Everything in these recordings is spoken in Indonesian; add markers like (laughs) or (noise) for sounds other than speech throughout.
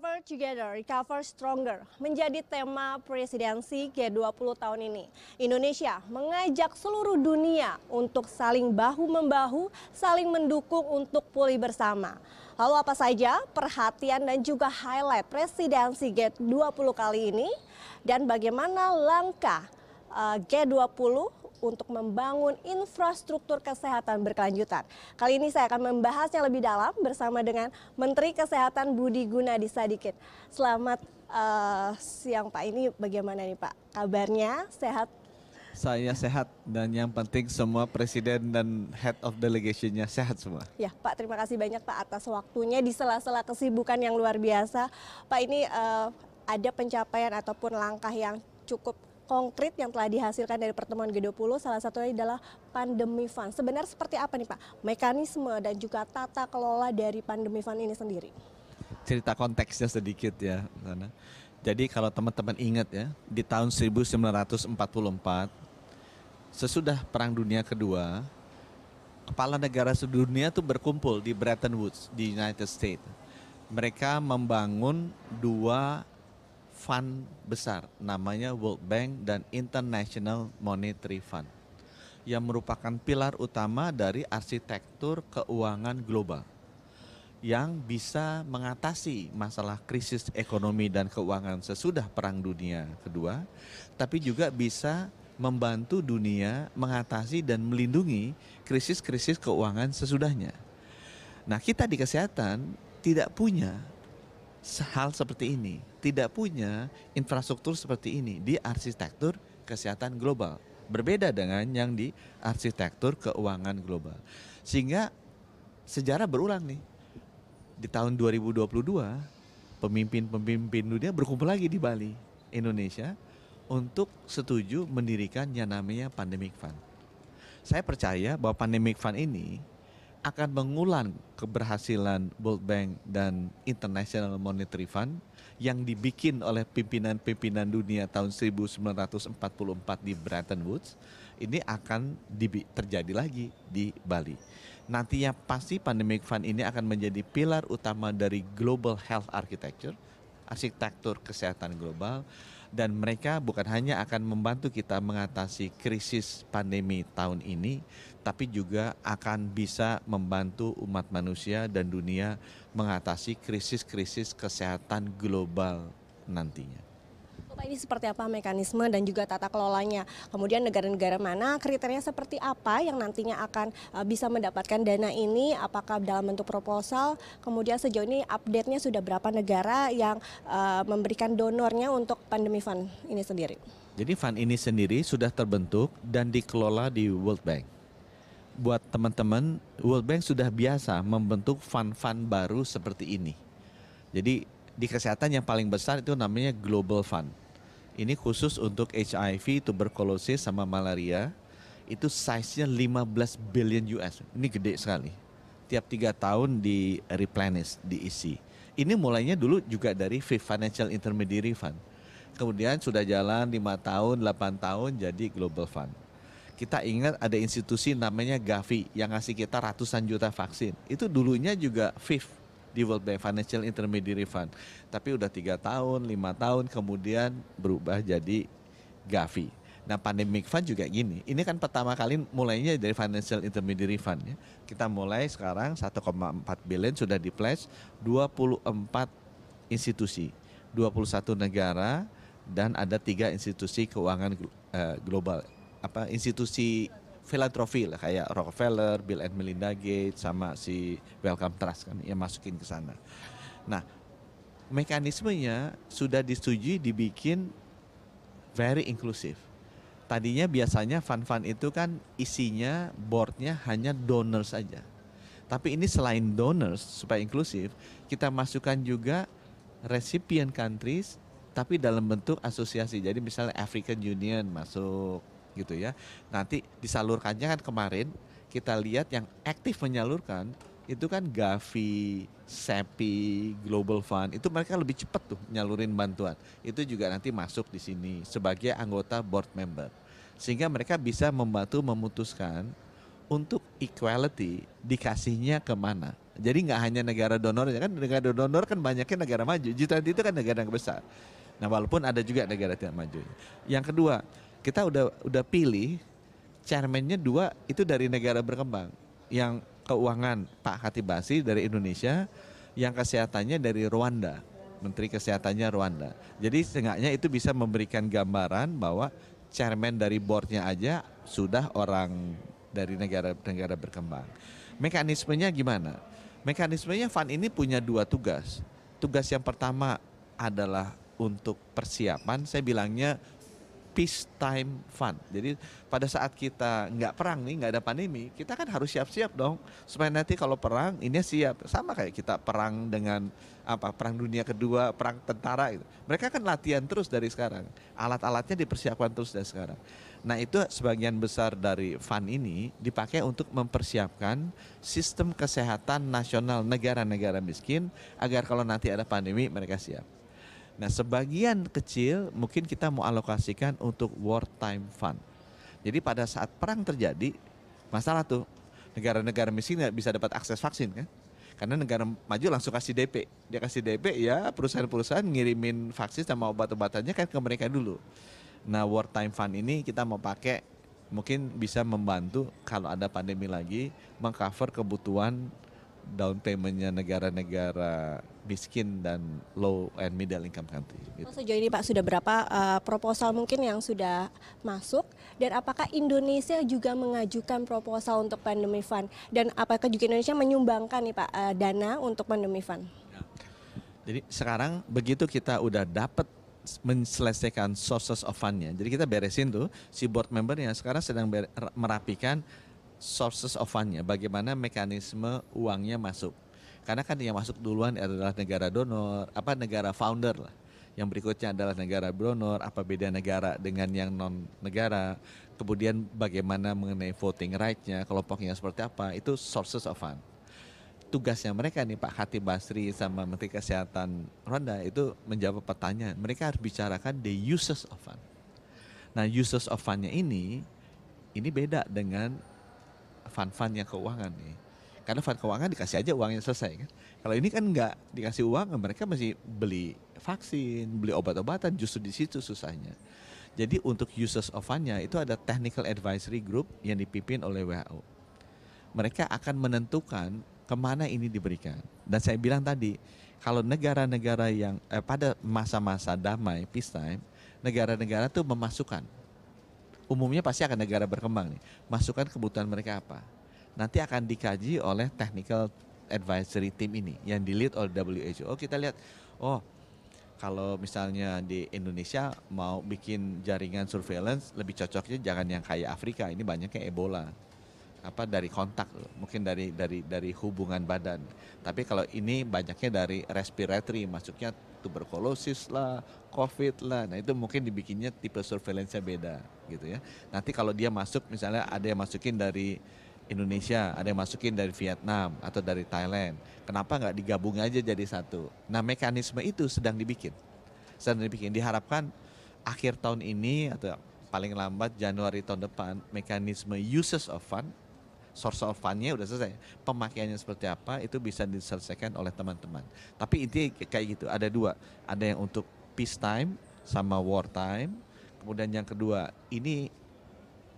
Recover Together, Recover Stronger menjadi tema presidensi G20 tahun ini. Indonesia mengajak seluruh dunia untuk saling bahu-membahu, saling mendukung untuk pulih bersama. Lalu apa saja perhatian dan juga highlight presidensi G20 kali ini dan bagaimana langkah G20 untuk membangun infrastruktur kesehatan berkelanjutan. Kali ini saya akan membahasnya lebih dalam bersama dengan Menteri Kesehatan Budi Gunadi Sadikin. Selamat uh, siang Pak. Ini bagaimana nih Pak? Kabarnya sehat? Saya sehat dan yang penting semua presiden dan head of delegationnya sehat semua. Ya Pak, terima kasih banyak Pak atas waktunya di sela-sela kesibukan yang luar biasa. Pak ini uh, ada pencapaian ataupun langkah yang cukup konkret yang telah dihasilkan dari pertemuan G20 salah satunya adalah pandemi fund. Sebenarnya seperti apa nih Pak mekanisme dan juga tata kelola dari pandemi fund ini sendiri? Cerita konteksnya sedikit ya. Sana. Jadi kalau teman-teman ingat ya, di tahun 1944 sesudah Perang Dunia Kedua, kepala negara sedunia itu berkumpul di Bretton Woods di United States. Mereka membangun dua fund besar namanya World Bank dan International Monetary Fund yang merupakan pilar utama dari arsitektur keuangan global yang bisa mengatasi masalah krisis ekonomi dan keuangan sesudah Perang Dunia Kedua, tapi juga bisa membantu dunia mengatasi dan melindungi krisis-krisis keuangan sesudahnya. Nah, kita di kesehatan tidak punya hal seperti ini, tidak punya infrastruktur seperti ini di arsitektur kesehatan global. Berbeda dengan yang di arsitektur keuangan global. Sehingga sejarah berulang nih. Di tahun 2022, pemimpin-pemimpin dunia berkumpul lagi di Bali, Indonesia, untuk setuju mendirikan yang namanya Pandemic Fund. Saya percaya bahwa Pandemic Fund ini akan mengulang keberhasilan World Bank dan International Monetary Fund yang dibikin oleh pimpinan-pimpinan dunia tahun 1944 di Bretton Woods ini akan terjadi lagi di Bali. Nantinya pasti Pandemic Fund ini akan menjadi pilar utama dari Global Health Architecture, arsitektur kesehatan global dan mereka bukan hanya akan membantu kita mengatasi krisis pandemi tahun ini, tapi juga akan bisa membantu umat manusia dan dunia mengatasi krisis-krisis kesehatan global nantinya. Pak ini seperti apa mekanisme dan juga tata kelolanya. Kemudian negara-negara mana, kriteria seperti apa yang nantinya akan uh, bisa mendapatkan dana ini, apakah dalam bentuk proposal, kemudian sejauh ini update-nya sudah berapa negara yang uh, memberikan donornya untuk pandemi fund ini sendiri. Jadi fund ini sendiri sudah terbentuk dan dikelola di World Bank. Buat teman-teman, World Bank sudah biasa membentuk fund-fund baru seperti ini. Jadi di kesehatan yang paling besar itu namanya Global Fund ini khusus untuk HIV, tuberkulosis sama malaria. Itu size-nya 15 billion US. Ini gede sekali. Tiap tiga tahun di replenish, diisi. Ini mulainya dulu juga dari Financial Intermediary Fund. Kemudian sudah jalan 5 tahun, 8 tahun jadi Global Fund. Kita ingat ada institusi namanya Gavi yang ngasih kita ratusan juta vaksin. Itu dulunya juga Fifth di World Bank Financial Intermediary Fund. Tapi udah tiga tahun, lima tahun kemudian berubah jadi Gavi. Nah pandemic fund juga gini, ini kan pertama kali mulainya dari financial intermediary fund ya. Kita mulai sekarang 1,4 billion sudah di pledge 24 institusi, 21 negara dan ada tiga institusi keuangan uh, global apa institusi filantropi lah kayak Rockefeller, Bill and Melinda Gates sama si Welcome Trust kan yang masukin ke sana. Nah, mekanismenya sudah disetujui dibikin very inclusive. Tadinya biasanya fund-fund itu kan isinya boardnya hanya donors saja. Tapi ini selain donors supaya inklusif, kita masukkan juga recipient countries tapi dalam bentuk asosiasi. Jadi misalnya African Union masuk, gitu ya. Nanti disalurkannya kan kemarin kita lihat yang aktif menyalurkan itu kan Gavi, SEPI, Global Fund itu mereka lebih cepat tuh nyalurin bantuan. Itu juga nanti masuk di sini sebagai anggota board member. Sehingga mereka bisa membantu memutuskan untuk equality dikasihnya ke mana? Jadi nggak hanya negara donor, ya kan negara donor kan banyaknya negara maju. G20 itu kan negara yang besar. Nah walaupun ada juga negara tidak maju. Yang kedua, kita udah udah pilih chairmannya dua itu dari negara berkembang. Yang keuangan Pak Hatibasi dari Indonesia, yang kesehatannya dari Rwanda. Menteri Kesehatannya Rwanda. Jadi seenggaknya itu bisa memberikan gambaran bahwa chairman dari boardnya aja sudah orang dari negara-negara berkembang. Mekanismenya gimana? Mekanismenya fund ini punya dua tugas. Tugas yang pertama adalah untuk persiapan, saya bilangnya peacetime fund. Jadi pada saat kita nggak perang nih, nggak ada pandemi, kita kan harus siap-siap dong supaya nanti kalau perang ini siap. Sama kayak kita perang dengan apa perang dunia kedua, perang tentara itu. Mereka kan latihan terus dari sekarang. Alat-alatnya dipersiapkan terus dari sekarang. Nah itu sebagian besar dari fund ini dipakai untuk mempersiapkan sistem kesehatan nasional negara-negara miskin agar kalau nanti ada pandemi mereka siap. Nah, sebagian kecil mungkin kita mau alokasikan untuk wartime fund. Jadi pada saat perang terjadi, masalah tuh negara-negara miskin nggak bisa dapat akses vaksin kan? Karena negara maju langsung kasih DP. Dia kasih DP ya perusahaan-perusahaan ngirimin vaksin sama obat-obatannya kan ke mereka dulu. Nah, wartime fund ini kita mau pakai mungkin bisa membantu kalau ada pandemi lagi mengcover kebutuhan down paymentnya negara-negara miskin dan low and middle income country. Gitu. Sejauh ini Pak sudah berapa uh, proposal mungkin yang sudah masuk dan apakah Indonesia juga mengajukan proposal untuk pandemic fund dan apakah juga Indonesia menyumbangkan nih Pak uh, dana untuk pandemic fund? Ya. Jadi sekarang begitu kita udah dapat menyelesaikan sources of fundnya, jadi kita beresin tuh si board member yang sekarang sedang merapikan sources of fundnya, bagaimana mekanisme uangnya masuk karena kan yang masuk duluan adalah negara donor, apa negara founder lah. Yang berikutnya adalah negara donor, apa beda negara dengan yang non negara. Kemudian bagaimana mengenai voting right-nya, kelompoknya seperti apa, itu sources of fund. Tugasnya mereka nih Pak Hati Basri sama Menteri Kesehatan Rwanda itu menjawab pertanyaan. Mereka harus bicarakan the uses of fund. Nah uses of fundnya ini, ini beda dengan fund-fund yang keuangan nih karena fund keuangan dikasih aja uangnya selesai kan. Kalau ini kan nggak dikasih uang, mereka masih beli vaksin, beli obat-obatan, justru di situ susahnya. Jadi untuk users of fundnya itu ada technical advisory group yang dipimpin oleh WHO. Mereka akan menentukan ke mana ini diberikan. Dan saya bilang tadi, kalau negara-negara yang eh, pada masa-masa damai, peacetime, negara-negara tuh memasukkan. Umumnya pasti akan negara berkembang nih, masukkan kebutuhan mereka apa? Nanti akan dikaji oleh technical advisory team ini yang dilihat oleh WHO. Oh kita lihat, oh kalau misalnya di Indonesia mau bikin jaringan surveillance lebih cocoknya jangan yang kayak Afrika ini banyaknya Ebola apa dari kontak mungkin dari dari dari hubungan badan tapi kalau ini banyaknya dari respiratory masuknya tuberkulosis lah covid lah nah itu mungkin dibikinnya tipe surveillance beda gitu ya nanti kalau dia masuk misalnya ada yang masukin dari Indonesia, ada yang masukin dari Vietnam atau dari Thailand. Kenapa nggak digabung aja jadi satu? Nah mekanisme itu sedang dibikin, sedang dibikin. Diharapkan akhir tahun ini atau paling lambat Januari tahun depan mekanisme uses of fund, source of fundnya udah selesai. Pemakaiannya seperti apa itu bisa diselesaikan oleh teman-teman. Tapi intinya kayak gitu, ada dua, ada yang untuk peace time sama war time. Kemudian yang kedua, ini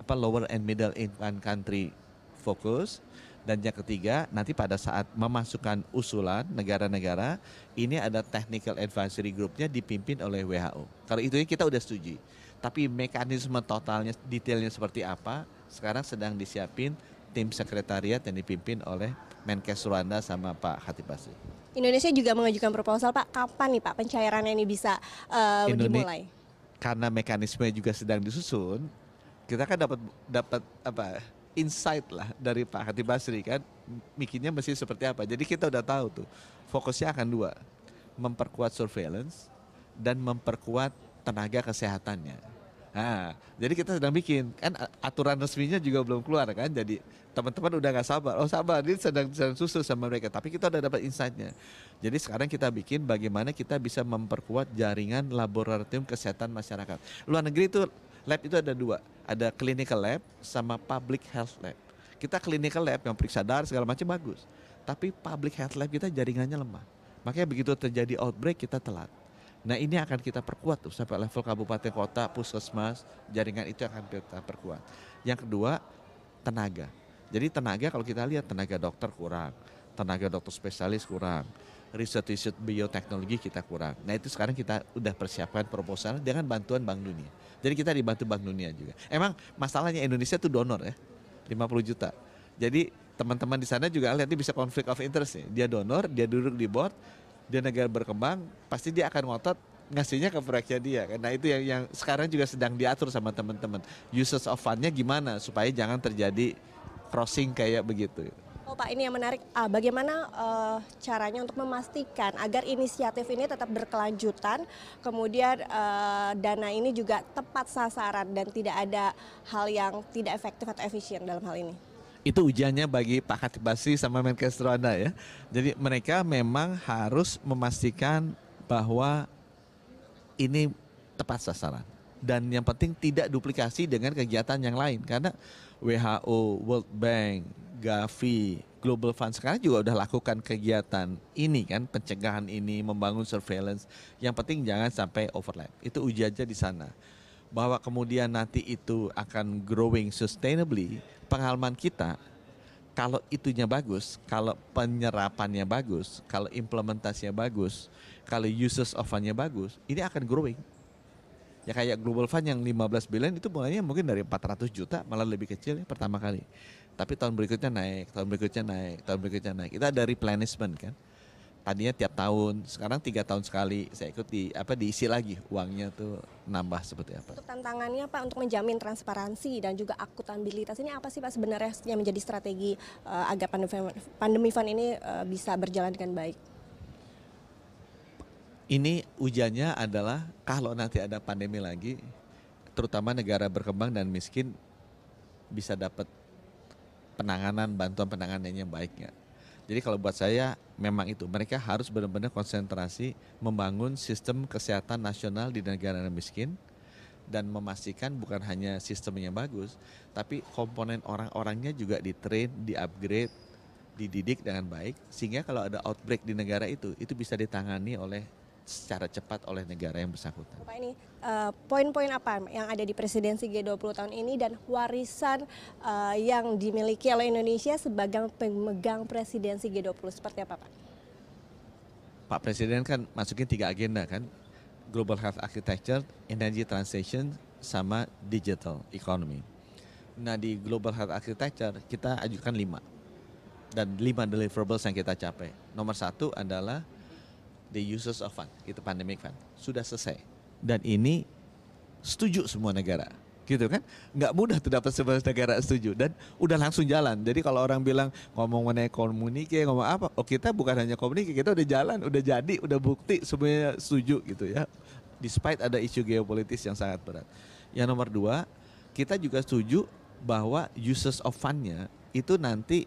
apa lower and middle income country fokus dan yang ketiga nanti pada saat memasukkan usulan negara-negara ini ada technical advisory groupnya dipimpin oleh WHO. Kalau itu kita udah setuju. Tapi mekanisme totalnya detailnya seperti apa sekarang sedang disiapin tim sekretariat yang dipimpin oleh Menkes Rwanda sama Pak Hatip Basri. Indonesia juga mengajukan proposal Pak, kapan nih Pak pencairannya ini bisa uh, dimulai? Karena mekanisme juga sedang disusun, kita kan dapat dapat apa insight lah dari Pak Hati Basri kan bikinnya mesti seperti apa. Jadi kita udah tahu tuh fokusnya akan dua, memperkuat surveillance dan memperkuat tenaga kesehatannya. Nah, jadi kita sedang bikin kan aturan resminya juga belum keluar kan. Jadi teman-teman udah nggak sabar. Oh sabar, ini sedang sedang susul sama mereka. Tapi kita udah dapat insightnya. Jadi sekarang kita bikin bagaimana kita bisa memperkuat jaringan laboratorium kesehatan masyarakat. Luar negeri itu lab itu ada dua, ada clinical lab sama public health lab. Kita clinical lab yang periksa darah segala macam bagus. Tapi public health lab kita jaringannya lemah. Makanya begitu terjadi outbreak kita telat. Nah ini akan kita perkuat tuh sampai level kabupaten kota, puskesmas, jaringan itu akan kita perkuat. Yang kedua tenaga. Jadi tenaga kalau kita lihat tenaga dokter kurang, tenaga dokter spesialis kurang, riset-riset bioteknologi kita kurang. Nah itu sekarang kita udah persiapkan proposal dengan bantuan Bank Dunia. Jadi kita dibantu Bank Dunia juga. Emang masalahnya Indonesia tuh donor ya, 50 juta. Jadi teman-teman di sana juga lihat ini bisa konflik of interest nih. Dia donor, dia duduk di board, dia negara berkembang pasti dia akan ngotot ngasihnya ke proyeknya dia. Nah itu yang yang sekarang juga sedang diatur sama teman-teman. Uses of fundnya gimana supaya jangan terjadi crossing kayak begitu. Oh Pak, ini yang menarik. Ah, bagaimana uh, caranya untuk memastikan agar inisiatif ini tetap berkelanjutan, kemudian uh, dana ini juga tepat sasaran dan tidak ada hal yang tidak efektif atau efisien dalam hal ini? Itu ujiannya bagi Pak Khatib Basri sama Menkes Anda ya. Jadi mereka memang harus memastikan bahwa ini tepat sasaran dan yang penting tidak duplikasi dengan kegiatan yang lain karena WHO, World Bank, Gavi, Global Fund sekarang juga udah lakukan kegiatan ini kan pencegahan ini membangun surveillance. Yang penting jangan sampai overlap. Itu ujiannya di sana. Bahwa kemudian nanti itu akan growing sustainably pengalaman kita kalau itunya bagus, kalau penyerapannya bagus, kalau implementasinya bagus, kalau uses of fundnya bagus, ini akan growing. Ya kayak Global Fund yang 15 billion itu mulainya mungkin dari 400 juta malah lebih kecil ya pertama kali. Tapi tahun berikutnya naik, tahun berikutnya naik, tahun berikutnya naik. Kita ada replenishment kan tadinya tiap tahun, sekarang tiga tahun sekali saya ikut di apa diisi lagi uangnya tuh nambah seperti apa? Untuk tantangannya Pak untuk menjamin transparansi dan juga akutabilitas ini apa sih Pak sebenarnya yang menjadi strategi uh, agar pandemi, pandemi fund ini uh, bisa berjalan dengan baik? Ini ujiannya adalah kalau nanti ada pandemi lagi, terutama negara berkembang dan miskin bisa dapat penanganan bantuan penanganannya baik nggak? Jadi kalau buat saya memang itu. Mereka harus benar-benar konsentrasi membangun sistem kesehatan nasional di negara miskin dan memastikan bukan hanya sistemnya bagus, tapi komponen orang-orangnya juga di-train, di-upgrade, dididik dengan baik sehingga kalau ada outbreak di negara itu itu bisa ditangani oleh secara cepat oleh negara yang bersangkutan. Pak ini uh, poin-poin apa yang ada di presidensi G20 tahun ini dan warisan uh, yang dimiliki oleh Indonesia sebagai pemegang presidensi G20 seperti apa Pak? Pak Presiden kan masukin tiga agenda kan, Global Health Architecture, Energy Transition, sama Digital Economy. Nah di Global Health Architecture kita ajukan lima dan lima deliverables yang kita capai. Nomor satu adalah the uses of fund, itu pandemic fund, sudah selesai. Dan ini setuju semua negara, gitu kan? Nggak mudah tuh dapat semua negara setuju dan udah langsung jalan. Jadi kalau orang bilang ngomong mengenai komunike, ngomong apa? Oh kita bukan hanya komunike, kita udah jalan, udah jadi, udah bukti semuanya setuju gitu ya. Despite ada isu geopolitis yang sangat berat. Yang nomor dua, kita juga setuju bahwa uses of fundnya itu nanti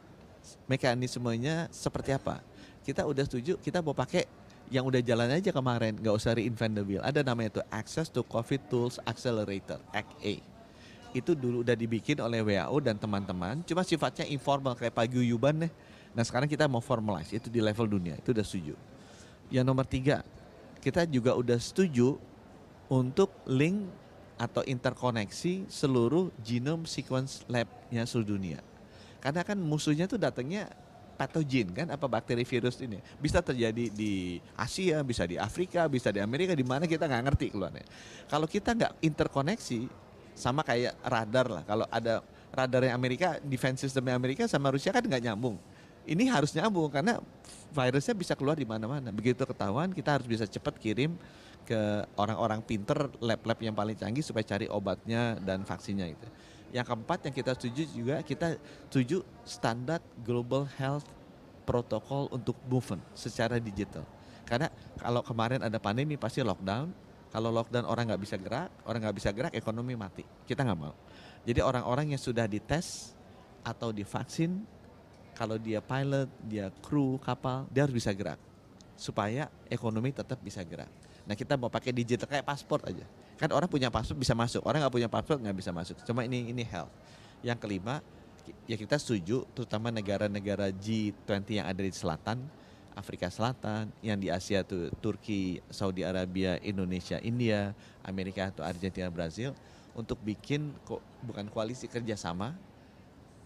mekanismenya seperti apa. Kita udah setuju, kita mau pakai yang udah jalan aja kemarin, nggak usah reinvent the wheel. Ada namanya itu Access to COVID Tools Accelerator, ACT-A. Itu dulu udah dibikin oleh WHO dan teman-teman, cuma sifatnya informal kayak paguyuban nih. Nah sekarang kita mau formalize, itu di level dunia, itu udah setuju. Yang nomor tiga, kita juga udah setuju untuk link atau interkoneksi seluruh genome sequence labnya seluruh dunia. Karena kan musuhnya tuh datangnya patogen kan apa bakteri virus ini? Bisa terjadi di Asia bisa di Afrika bisa di Amerika di mana kita nggak ngerti keluarnya. Kalau kita nggak interkoneksi sama kayak radar lah. Kalau ada radar yang Amerika defense system Amerika sama Rusia kan nggak nyambung. Ini harus nyambung karena virusnya bisa keluar di mana-mana. Begitu ketahuan kita harus bisa cepat kirim ke orang-orang pinter lab-lab yang paling canggih supaya cari obatnya dan vaksinnya itu. Yang keempat yang kita setuju juga kita setuju standar global health protokol untuk movement secara digital. Karena kalau kemarin ada pandemi pasti lockdown. Kalau lockdown orang nggak bisa gerak, orang nggak bisa gerak, ekonomi mati. Kita nggak mau. Jadi orang-orang yang sudah dites atau divaksin, kalau dia pilot, dia kru kapal, dia harus bisa gerak supaya ekonomi tetap bisa gerak. Nah kita mau pakai digital kayak paspor aja Kan orang punya paspor bisa masuk, orang nggak punya paspor nggak bisa masuk. Cuma ini ini health. Yang kelima, ya kita setuju terutama negara-negara G20 yang ada di selatan Afrika Selatan, yang di Asia tuh Turki, Saudi Arabia, Indonesia, India, Amerika atau Argentina, Brazil untuk bikin kok bukan koalisi kerjasama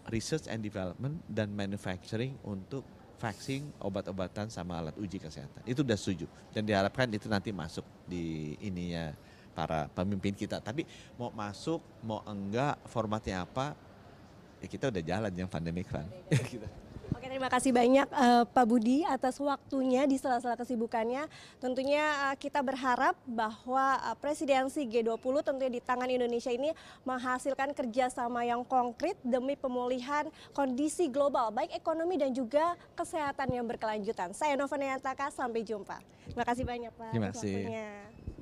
research and development dan manufacturing untuk vaksin, obat-obatan sama alat uji kesehatan. Itu udah setuju dan diharapkan itu nanti masuk di ininya para pemimpin kita. Tapi mau masuk, mau enggak, formatnya apa, ya kita udah jalan yang pandemic fund. (laughs) Gitu. Oke, terima kasih banyak uh, Pak Budi atas waktunya di sela-sela kesibukannya. Tentunya uh, kita berharap bahwa uh, presidensi G20 tentunya di tangan Indonesia ini menghasilkan kerjasama yang konkret demi pemulihan kondisi global, baik ekonomi dan juga kesehatan yang berkelanjutan. Saya Nova Nayantaka, sampai jumpa. Terima kasih banyak Pak. Terima kasih. Waktunya.